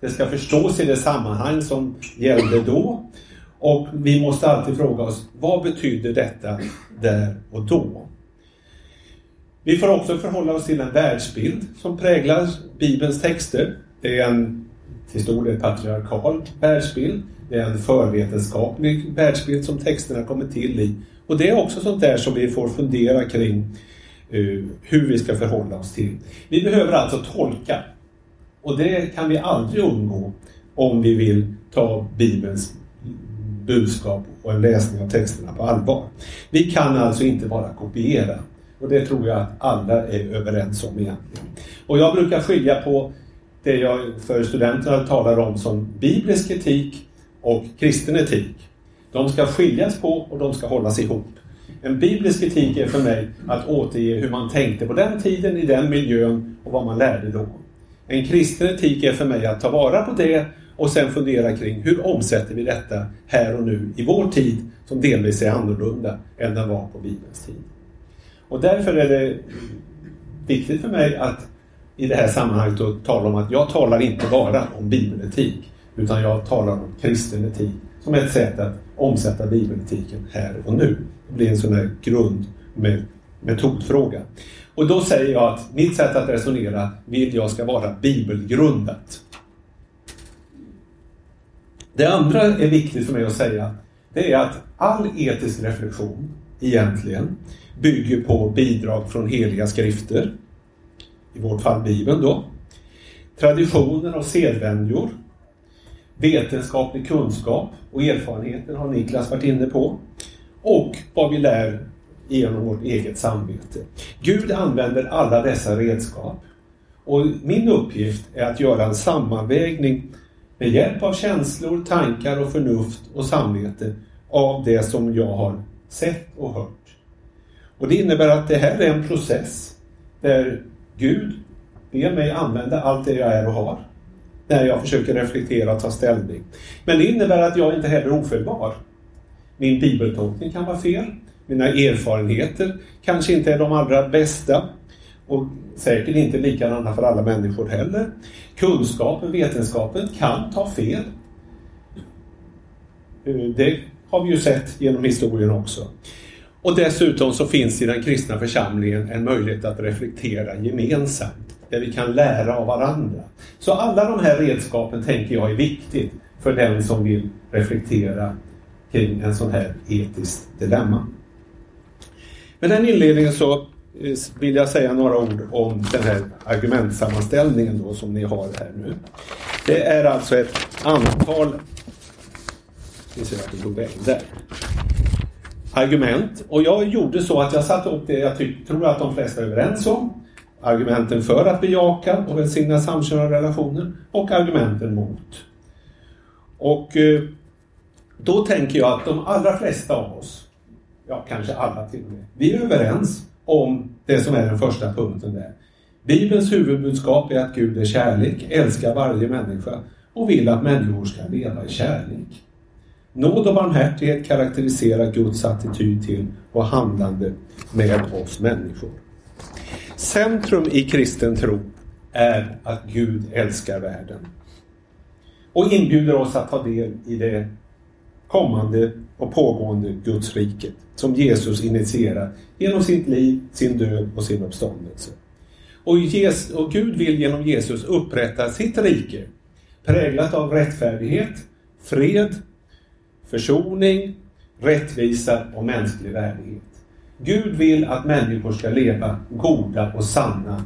Det ska förstås i det sammanhang som gällde då. Och vi måste alltid fråga oss, vad betyder detta där och då? Vi får också förhålla oss till en världsbild som präglar Bibelns texter. Det är en till stor del patriarkal världsbild. Det är en förvetenskaplig världsbild som texterna kommer till i. Och det är också sånt där som vi får fundera kring uh, hur vi ska förhålla oss till. Vi behöver alltså tolka. Och det kan vi aldrig undgå om vi vill ta Bibelns budskap och en läsning av texterna på allvar. Vi kan alltså inte bara kopiera. Och det tror jag att alla är överens om egentligen. Och jag brukar skilja på det jag för studenterna talar om som biblisk etik och kristen etik. De ska skiljas på och de ska hållas ihop. En biblisk etik är för mig att återge hur man tänkte på den tiden, i den miljön och vad man lärde då. En kristen etik är för mig att ta vara på det och sen fundera kring hur omsätter vi detta här och nu i vår tid som delvis är annorlunda än den var på Bibelns tid. Och därför är det viktigt för mig att i det här sammanhanget att tala om att jag talar inte bara om bibeletik utan jag talar om kristen etik som ett sätt att omsätta bibeletiken här och nu. Det blir en sån här grund. Och då säger jag att mitt sätt att resonera vill jag ska vara bibelgrundat. Det andra är viktigt för mig att säga. Det är att all etisk reflektion egentligen bygger på bidrag från heliga skrifter. I vårt fall Bibeln då. Traditioner och sedvänjor. Vetenskaplig kunskap och erfarenheter har Niklas varit inne på. Och vad vi lär genom vårt eget samvete. Gud använder alla dessa redskap. Och min uppgift är att göra en sammanvägning med hjälp av känslor, tankar och förnuft och samvete av det som jag har sett och hört. Och Det innebär att det här är en process där Gud ber mig använda allt det jag är och har när jag försöker reflektera och ta ställning. Men det innebär att jag inte heller är ofelbar. Min bibeltolkning kan vara fel. Mina erfarenheter kanske inte är de allra bästa och säkert inte likadana för alla människor heller. Kunskapen, vetenskapen kan ta fel. Eh, det har vi ju sett genom historien också. Och dessutom så finns i den kristna församlingen en möjlighet att reflektera gemensamt, där vi kan lära av varandra. Så alla de här redskapen tänker jag är viktigt för den som vill reflektera kring en sån här etiskt dilemma. Med den inledningen så eh, vill jag säga några ord om den här argumentsammanställningen då som ni har här nu. Det är alltså ett antal vi ser att det tog där. Argument. Och jag gjorde så att jag satte upp det jag tror att de flesta är överens om. Argumenten för att bejaka och välsigna samkönade relationer och argumenten mot. Och eh, då tänker jag att de allra flesta av oss, ja kanske alla till och med, vi är överens om det som är den första punkten där. Bibelns huvudbudskap är att Gud är kärlek, älskar varje människa och vill att människor ska leva i kärlek. Nåd och barmhärtighet karaktäriserar Guds attityd till och handlande med oss människor. Centrum i kristen tro är att Gud älskar världen och inbjuder oss att ta del i det kommande och pågående Guds riket som Jesus initierar genom sitt liv, sin död och sin uppståndelse. Och, Jesus, och Gud vill genom Jesus upprätta sitt rike präglat av rättfärdighet, fred, försoning, rättvisa och mänsklig värdighet. Gud vill att människor ska leva goda och sanna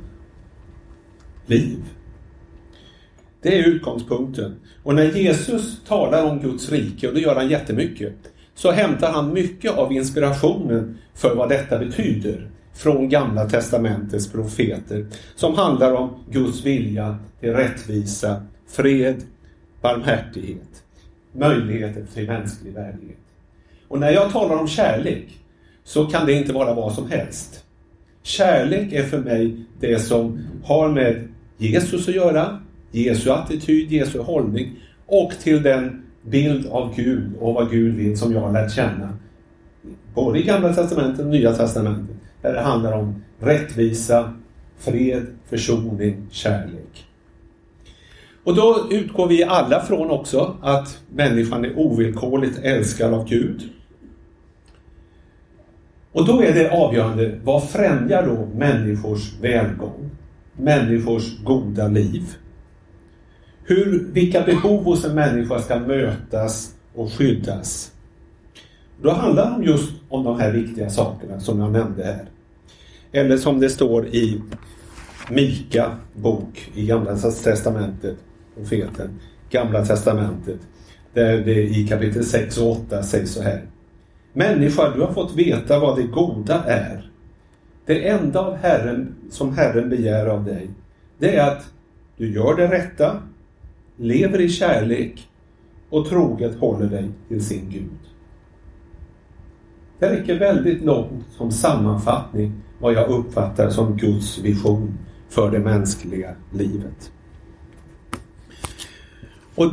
liv. Det är utgångspunkten. Och när Jesus talar om Guds rike, och det gör han jättemycket, så hämtar han mycket av inspirationen för vad detta betyder från Gamla Testamentets profeter som handlar om Guds vilja till rättvisa, fred, barmhärtighet möjligheter till mänsklig värdighet. Och när jag talar om kärlek så kan det inte vara vad som helst. Kärlek är för mig det som har med Jesus att göra, Jesu attityd, Jesu hållning och till den bild av Gud och vad Gud vill som jag har lärt känna. Både i Gamla Testamentet och Nya Testamentet. Där det handlar om rättvisa, fred, försoning, kärlek. Och då utgår vi alla från också att människan är ovillkorligt älskad av Gud. Och då är det avgörande, vad främjar då människors välgång? Människors goda liv? Hur, vilka behov hos en människa ska mötas och skyddas? Då handlar det just om de här viktiga sakerna som jag nämnde här. Eller som det står i Mika bok i Gamla Testamentet profeten, Gamla Testamentet, där det i kapitel 6 och 8 sägs så här. Människa, du har fått veta vad det goda är. Det enda av Herren som Herren begär av dig, det är att du gör det rätta, lever i kärlek och troget håller dig till sin Gud. Det räcker väldigt långt som sammanfattning vad jag uppfattar som Guds vision för det mänskliga livet. Och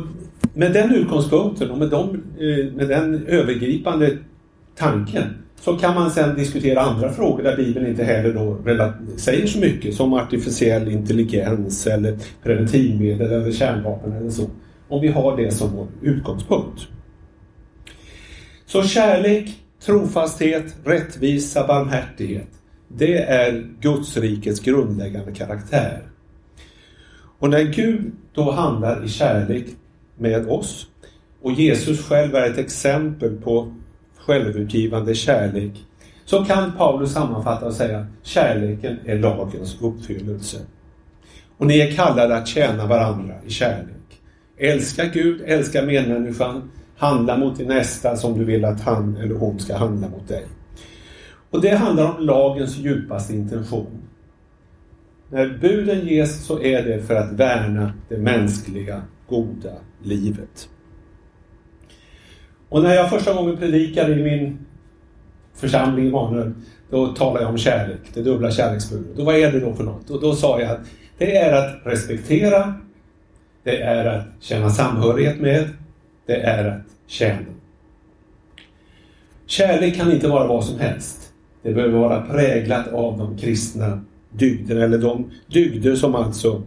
med den utgångspunkten och med, de, eh, med den övergripande tanken så kan man sedan diskutera andra frågor där Bibeln inte heller då säger så mycket som artificiell intelligens eller preventivmedel eller kärnvapen eller så. Om vi har det som vår utgångspunkt. Så kärlek, trofasthet, rättvisa, barmhärtighet. Det är Guds rikets grundläggande karaktär. Och när Gud då handlar i kärlek med oss och Jesus själv är ett exempel på självutgivande kärlek så kan Paulus sammanfatta och säga kärleken är lagens uppfyllelse. Och ni är kallade att tjäna varandra i kärlek. Älska Gud, älska medmänniskan, handla mot din nästa som du vill att han eller hon ska handla mot dig. Och det handlar om lagens djupaste intention. När buden ges så är det för att värna det mänskliga goda livet. Och när jag första gången predikade i min församling i Manuel, då talade jag om kärlek, det dubbla kärleksbudet. Och vad är det då för något? Och då sa jag att det är att respektera, det är att känna samhörighet med, det är att tjäna. Kärlek kan inte vara vad som helst. Det behöver vara präglat av de kristna dygderna, eller de dygder som alltså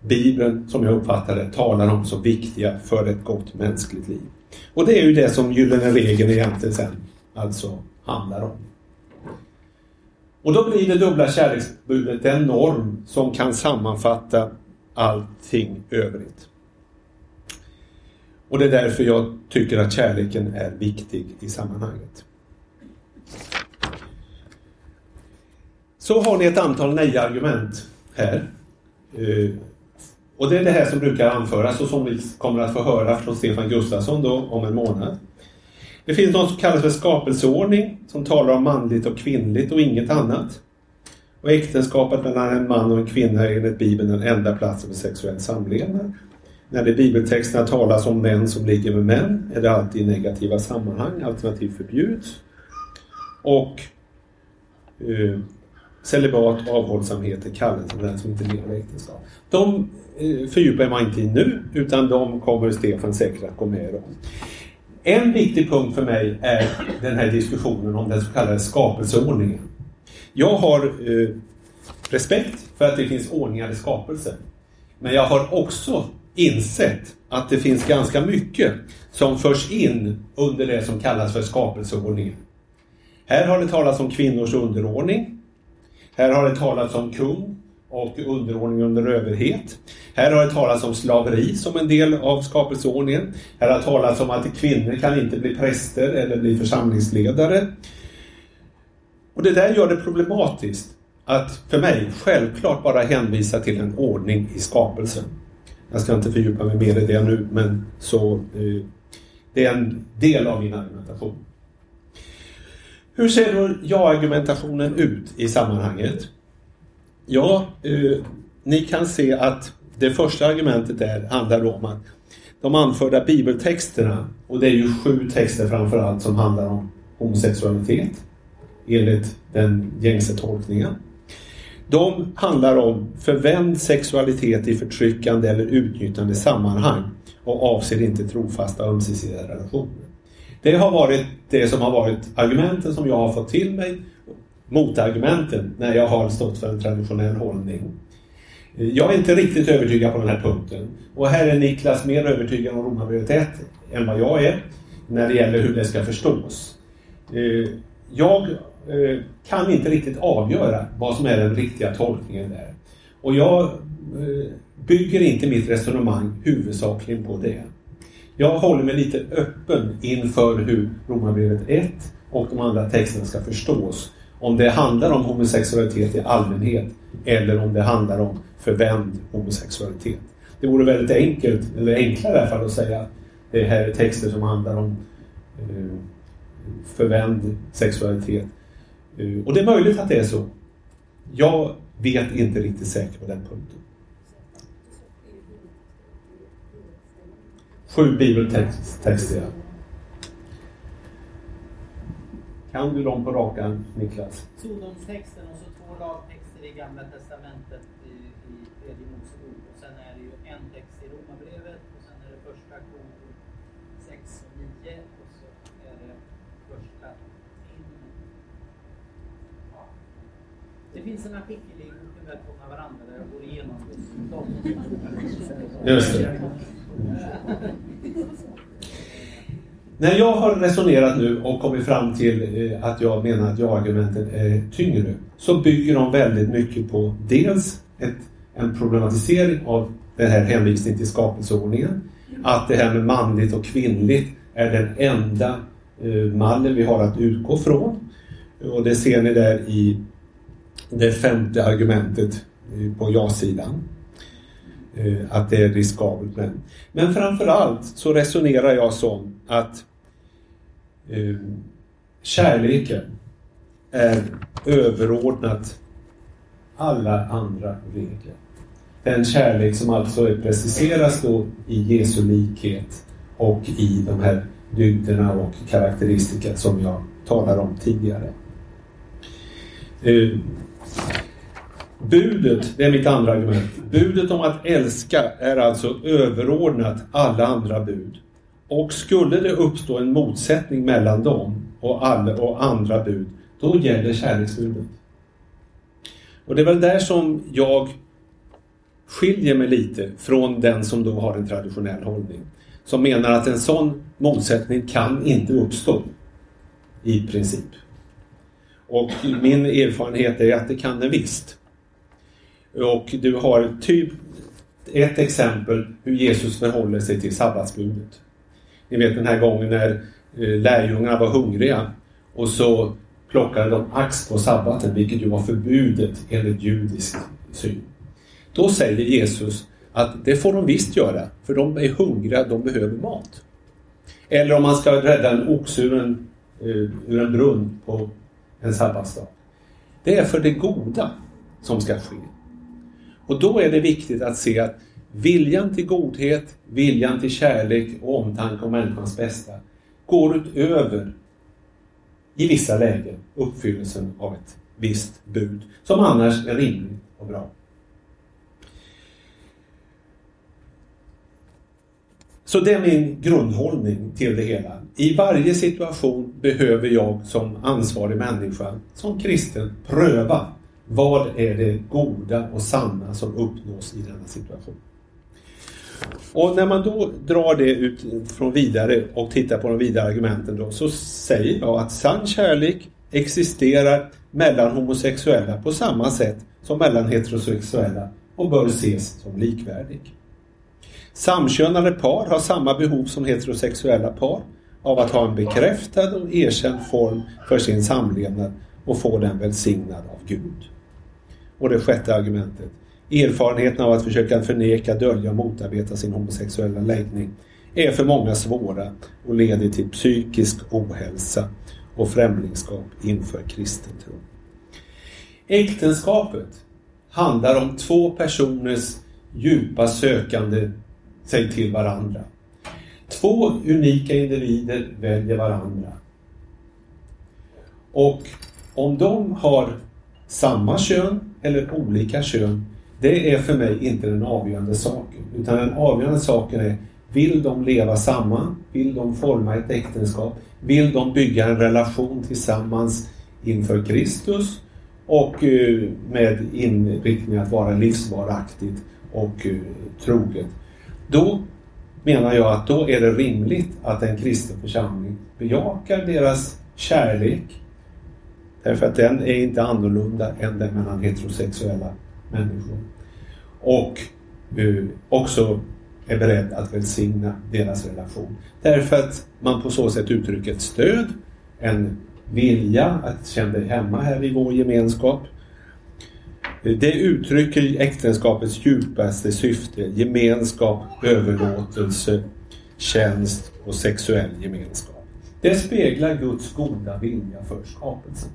Bibeln, som jag uppfattar det, talar om som viktiga för ett gott mänskligt liv. Och det är ju det som gyllene regeln egentligen sen alltså handlar om. Och då blir det dubbla kärleksbudet en norm som kan sammanfatta allting övrigt. Och det är därför jag tycker att kärleken är viktig i sammanhanget. Så har ni ett antal nej-argument här. Eh, och det är det här som brukar anföras och som vi kommer att få höra från Stefan Gustafsson då om en månad. Det finns något som kallas för skapelseordning som talar om manligt och kvinnligt och inget annat. Och äktenskapet mellan en man och en kvinna är enligt Bibeln den enda platsen för sexuell samlevnad. När det i bibeltexterna talas om män som ligger med män är det alltid i negativa sammanhang, alternativt förbjuds. Och eh, celibat, avhållsamhet är kallelsen den som inte lever i äktenskap. De eh, fördjupar man inte i nu, utan de kommer Stefan säkert att gå med om. En viktig punkt för mig är den här diskussionen om den så kallade skapelseordningen. Jag har eh, respekt för att det finns ordningar i skapelsen. Men jag har också insett att det finns ganska mycket som förs in under det som kallas för skapelseordningen. Här har det talats om kvinnors underordning. Här har det talats om kung och underordning under överhet. Här har det talats om slaveri som en del av skapelseordningen. Här har det talats om att kvinnor kan inte bli präster eller bli församlingsledare. Och det där gör det problematiskt att för mig självklart bara hänvisa till en ordning i skapelsen. Jag ska inte fördjupa mig mer i det nu, men så eh, det är en del av min argumentation. Hur ser då ja-argumentationen ut i sammanhanget? Ja, eh, ni kan se att det första argumentet där handlar om att de anförda bibeltexterna, och det är ju sju texter framförallt som handlar om homosexualitet enligt den gängse tolkningen. De handlar om förvänd sexualitet i förtryckande eller utnyttjande sammanhang och avser inte trofasta ömsesidiga relationer. Det har varit det som har varit argumenten som jag har fått till mig motargumenten när jag har stått för en traditionell hållning. Jag är inte riktigt övertygad på den här punkten. Och här är Niklas mer övertygad om Romarbrevet 1 än vad jag är när det gäller hur det ska förstås. Eh, jag eh, kan inte riktigt avgöra vad som är den riktiga tolkningen där. Och jag eh, bygger inte mitt resonemang huvudsakligen på det. Jag håller mig lite öppen inför hur Romarbrevet 1 och de andra texterna ska förstås om det handlar om homosexualitet i allmänhet eller om det handlar om förvänd homosexualitet. Det vore väldigt enkelt, eller enklare i alla fall, att säga att det här är texter som handlar om eh, förvänd sexualitet. Eh, och det är möjligt att det är så. Jag vet inte riktigt säkert på den punkten. Sju bibeltexter. Kan du dem på rakan, Niklas? Sodomstexten och så två lagtexter i Gamla Testamentet i, i Tredje Mosebok. Och sen är det ju en text i Romarbrevet och sen är det första kor 6 och 9 och så är det första Tim. Ja. Det finns en artikel i boken Välkomna varandra där jag går igenom Just det. När jag har resonerat nu och kommit fram till eh, att jag menar att ja-argumenten är tyngre så bygger de väldigt mycket på dels ett, en problematisering av den här hänvisningen till skapelseordningen. Att det här med manligt och kvinnligt är den enda eh, mallen vi har att utgå från. Och det ser ni där i det femte argumentet eh, på ja-sidan. Eh, att det är riskabelt. Men, men framförallt så resonerar jag som att eh, kärleken är överordnat alla andra regler. Den kärlek som alltså är preciseras då i Jesu likhet och i de här dygderna och karaktäristika som jag talade om tidigare. Eh, budet, det är mitt andra argument. Budet om att älska är alltså överordnat alla andra bud. Och skulle det uppstå en motsättning mellan dem och, alla, och andra bud, då gäller kärleksbudet. Och det är väl där som jag skiljer mig lite från den som då har en traditionell hållning. Som menar att en sån motsättning kan inte uppstå i princip. Och min erfarenhet är att det kan den visst. Och du har typ ett exempel hur Jesus förhåller sig till sabbatsbudet. Ni vet den här gången när eh, lärjungarna var hungriga och så plockade de ax på sabbaten, vilket ju var förbudet enligt judisk syn. Då säger Jesus att det får de visst göra, för de är hungriga, de behöver mat. Eller om man ska rädda en oxe ur en, eh, ur en brunn på en sabbatsdag. Det är för det goda som ska ske. Och då är det viktigt att se att viljan till godhet, viljan till kärlek och omtanke om människans bästa går utöver, i vissa lägen, uppfyllelsen av ett visst bud som annars är rimligt och bra. Så det är min grundhållning till det hela. I varje situation behöver jag som ansvarig människa, som kristen, pröva vad är det goda och sanna som uppnås i denna situation. Och när man då drar det ut från vidare och tittar på de vidare argumenten då, så säger jag att sann kärlek existerar mellan homosexuella på samma sätt som mellan heterosexuella och bör ses som likvärdig. Samkönade par har samma behov som heterosexuella par av att ha en bekräftad och erkänd form för sin samlevnad och få den välsignad av Gud. Och det sjätte argumentet. Erfarenheten av att försöka förneka, dölja och motarbeta sin homosexuella läggning är för många svåra och leder till psykisk ohälsa och främlingskap inför kristen tro. Äktenskapet handlar om två personers djupa sökande sig till varandra. Två unika individer väljer varandra. Och om de har samma kön eller olika kön, det är för mig inte den avgörande saken. Utan den avgörande saken är, vill de leva samman? Vill de forma ett äktenskap? Vill de bygga en relation tillsammans inför Kristus? Och eh, med inriktning att vara livsvaraktigt och eh, troget. Då menar jag att då är det rimligt att en kristen församling bejakar deras kärlek. Därför att den är inte annorlunda än den mellan heterosexuella människor. Och eh, också är beredd att välsigna deras relation. Därför att man på så sätt uttrycker ett stöd, en vilja att känna dig hemma här i vår gemenskap det uttrycker äktenskapets djupaste syfte, gemenskap, överlåtelse, tjänst och sexuell gemenskap. Det speglar Guds goda vilja för skapelsen.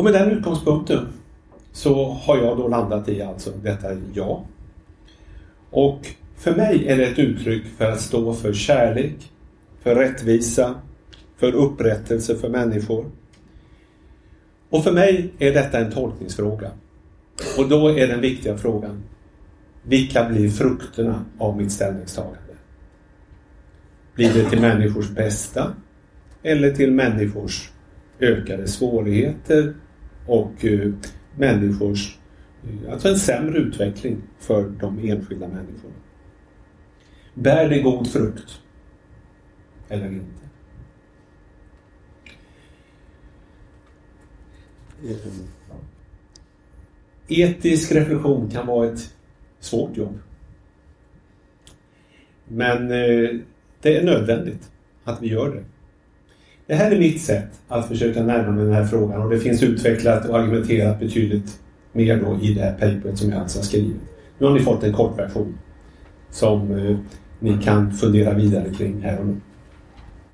Och med den utgångspunkten så har jag då landat i alltså detta ja. Och för mig är det ett uttryck för att stå för kärlek, för rättvisa, för upprättelse för människor. Och för mig är detta en tolkningsfråga. Och då är den viktiga frågan, vilka blir frukterna av mitt ställningstagande? Blir det till människors bästa eller till människors ökade svårigheter och eh, människors, eh, alltså en sämre utveckling för de enskilda människorna? Bär det god frukt? Eller inte? Eh, etisk reflektion kan vara ett svårt jobb. Men det är nödvändigt att vi gör det. Det här är mitt sätt att försöka närma mig den här frågan och det finns utvecklat och argumenterat betydligt mer då i det här paperet som jag alltså har skrivit. Nu har ni fått en kort version som eh, ni kan fundera vidare kring här och nu.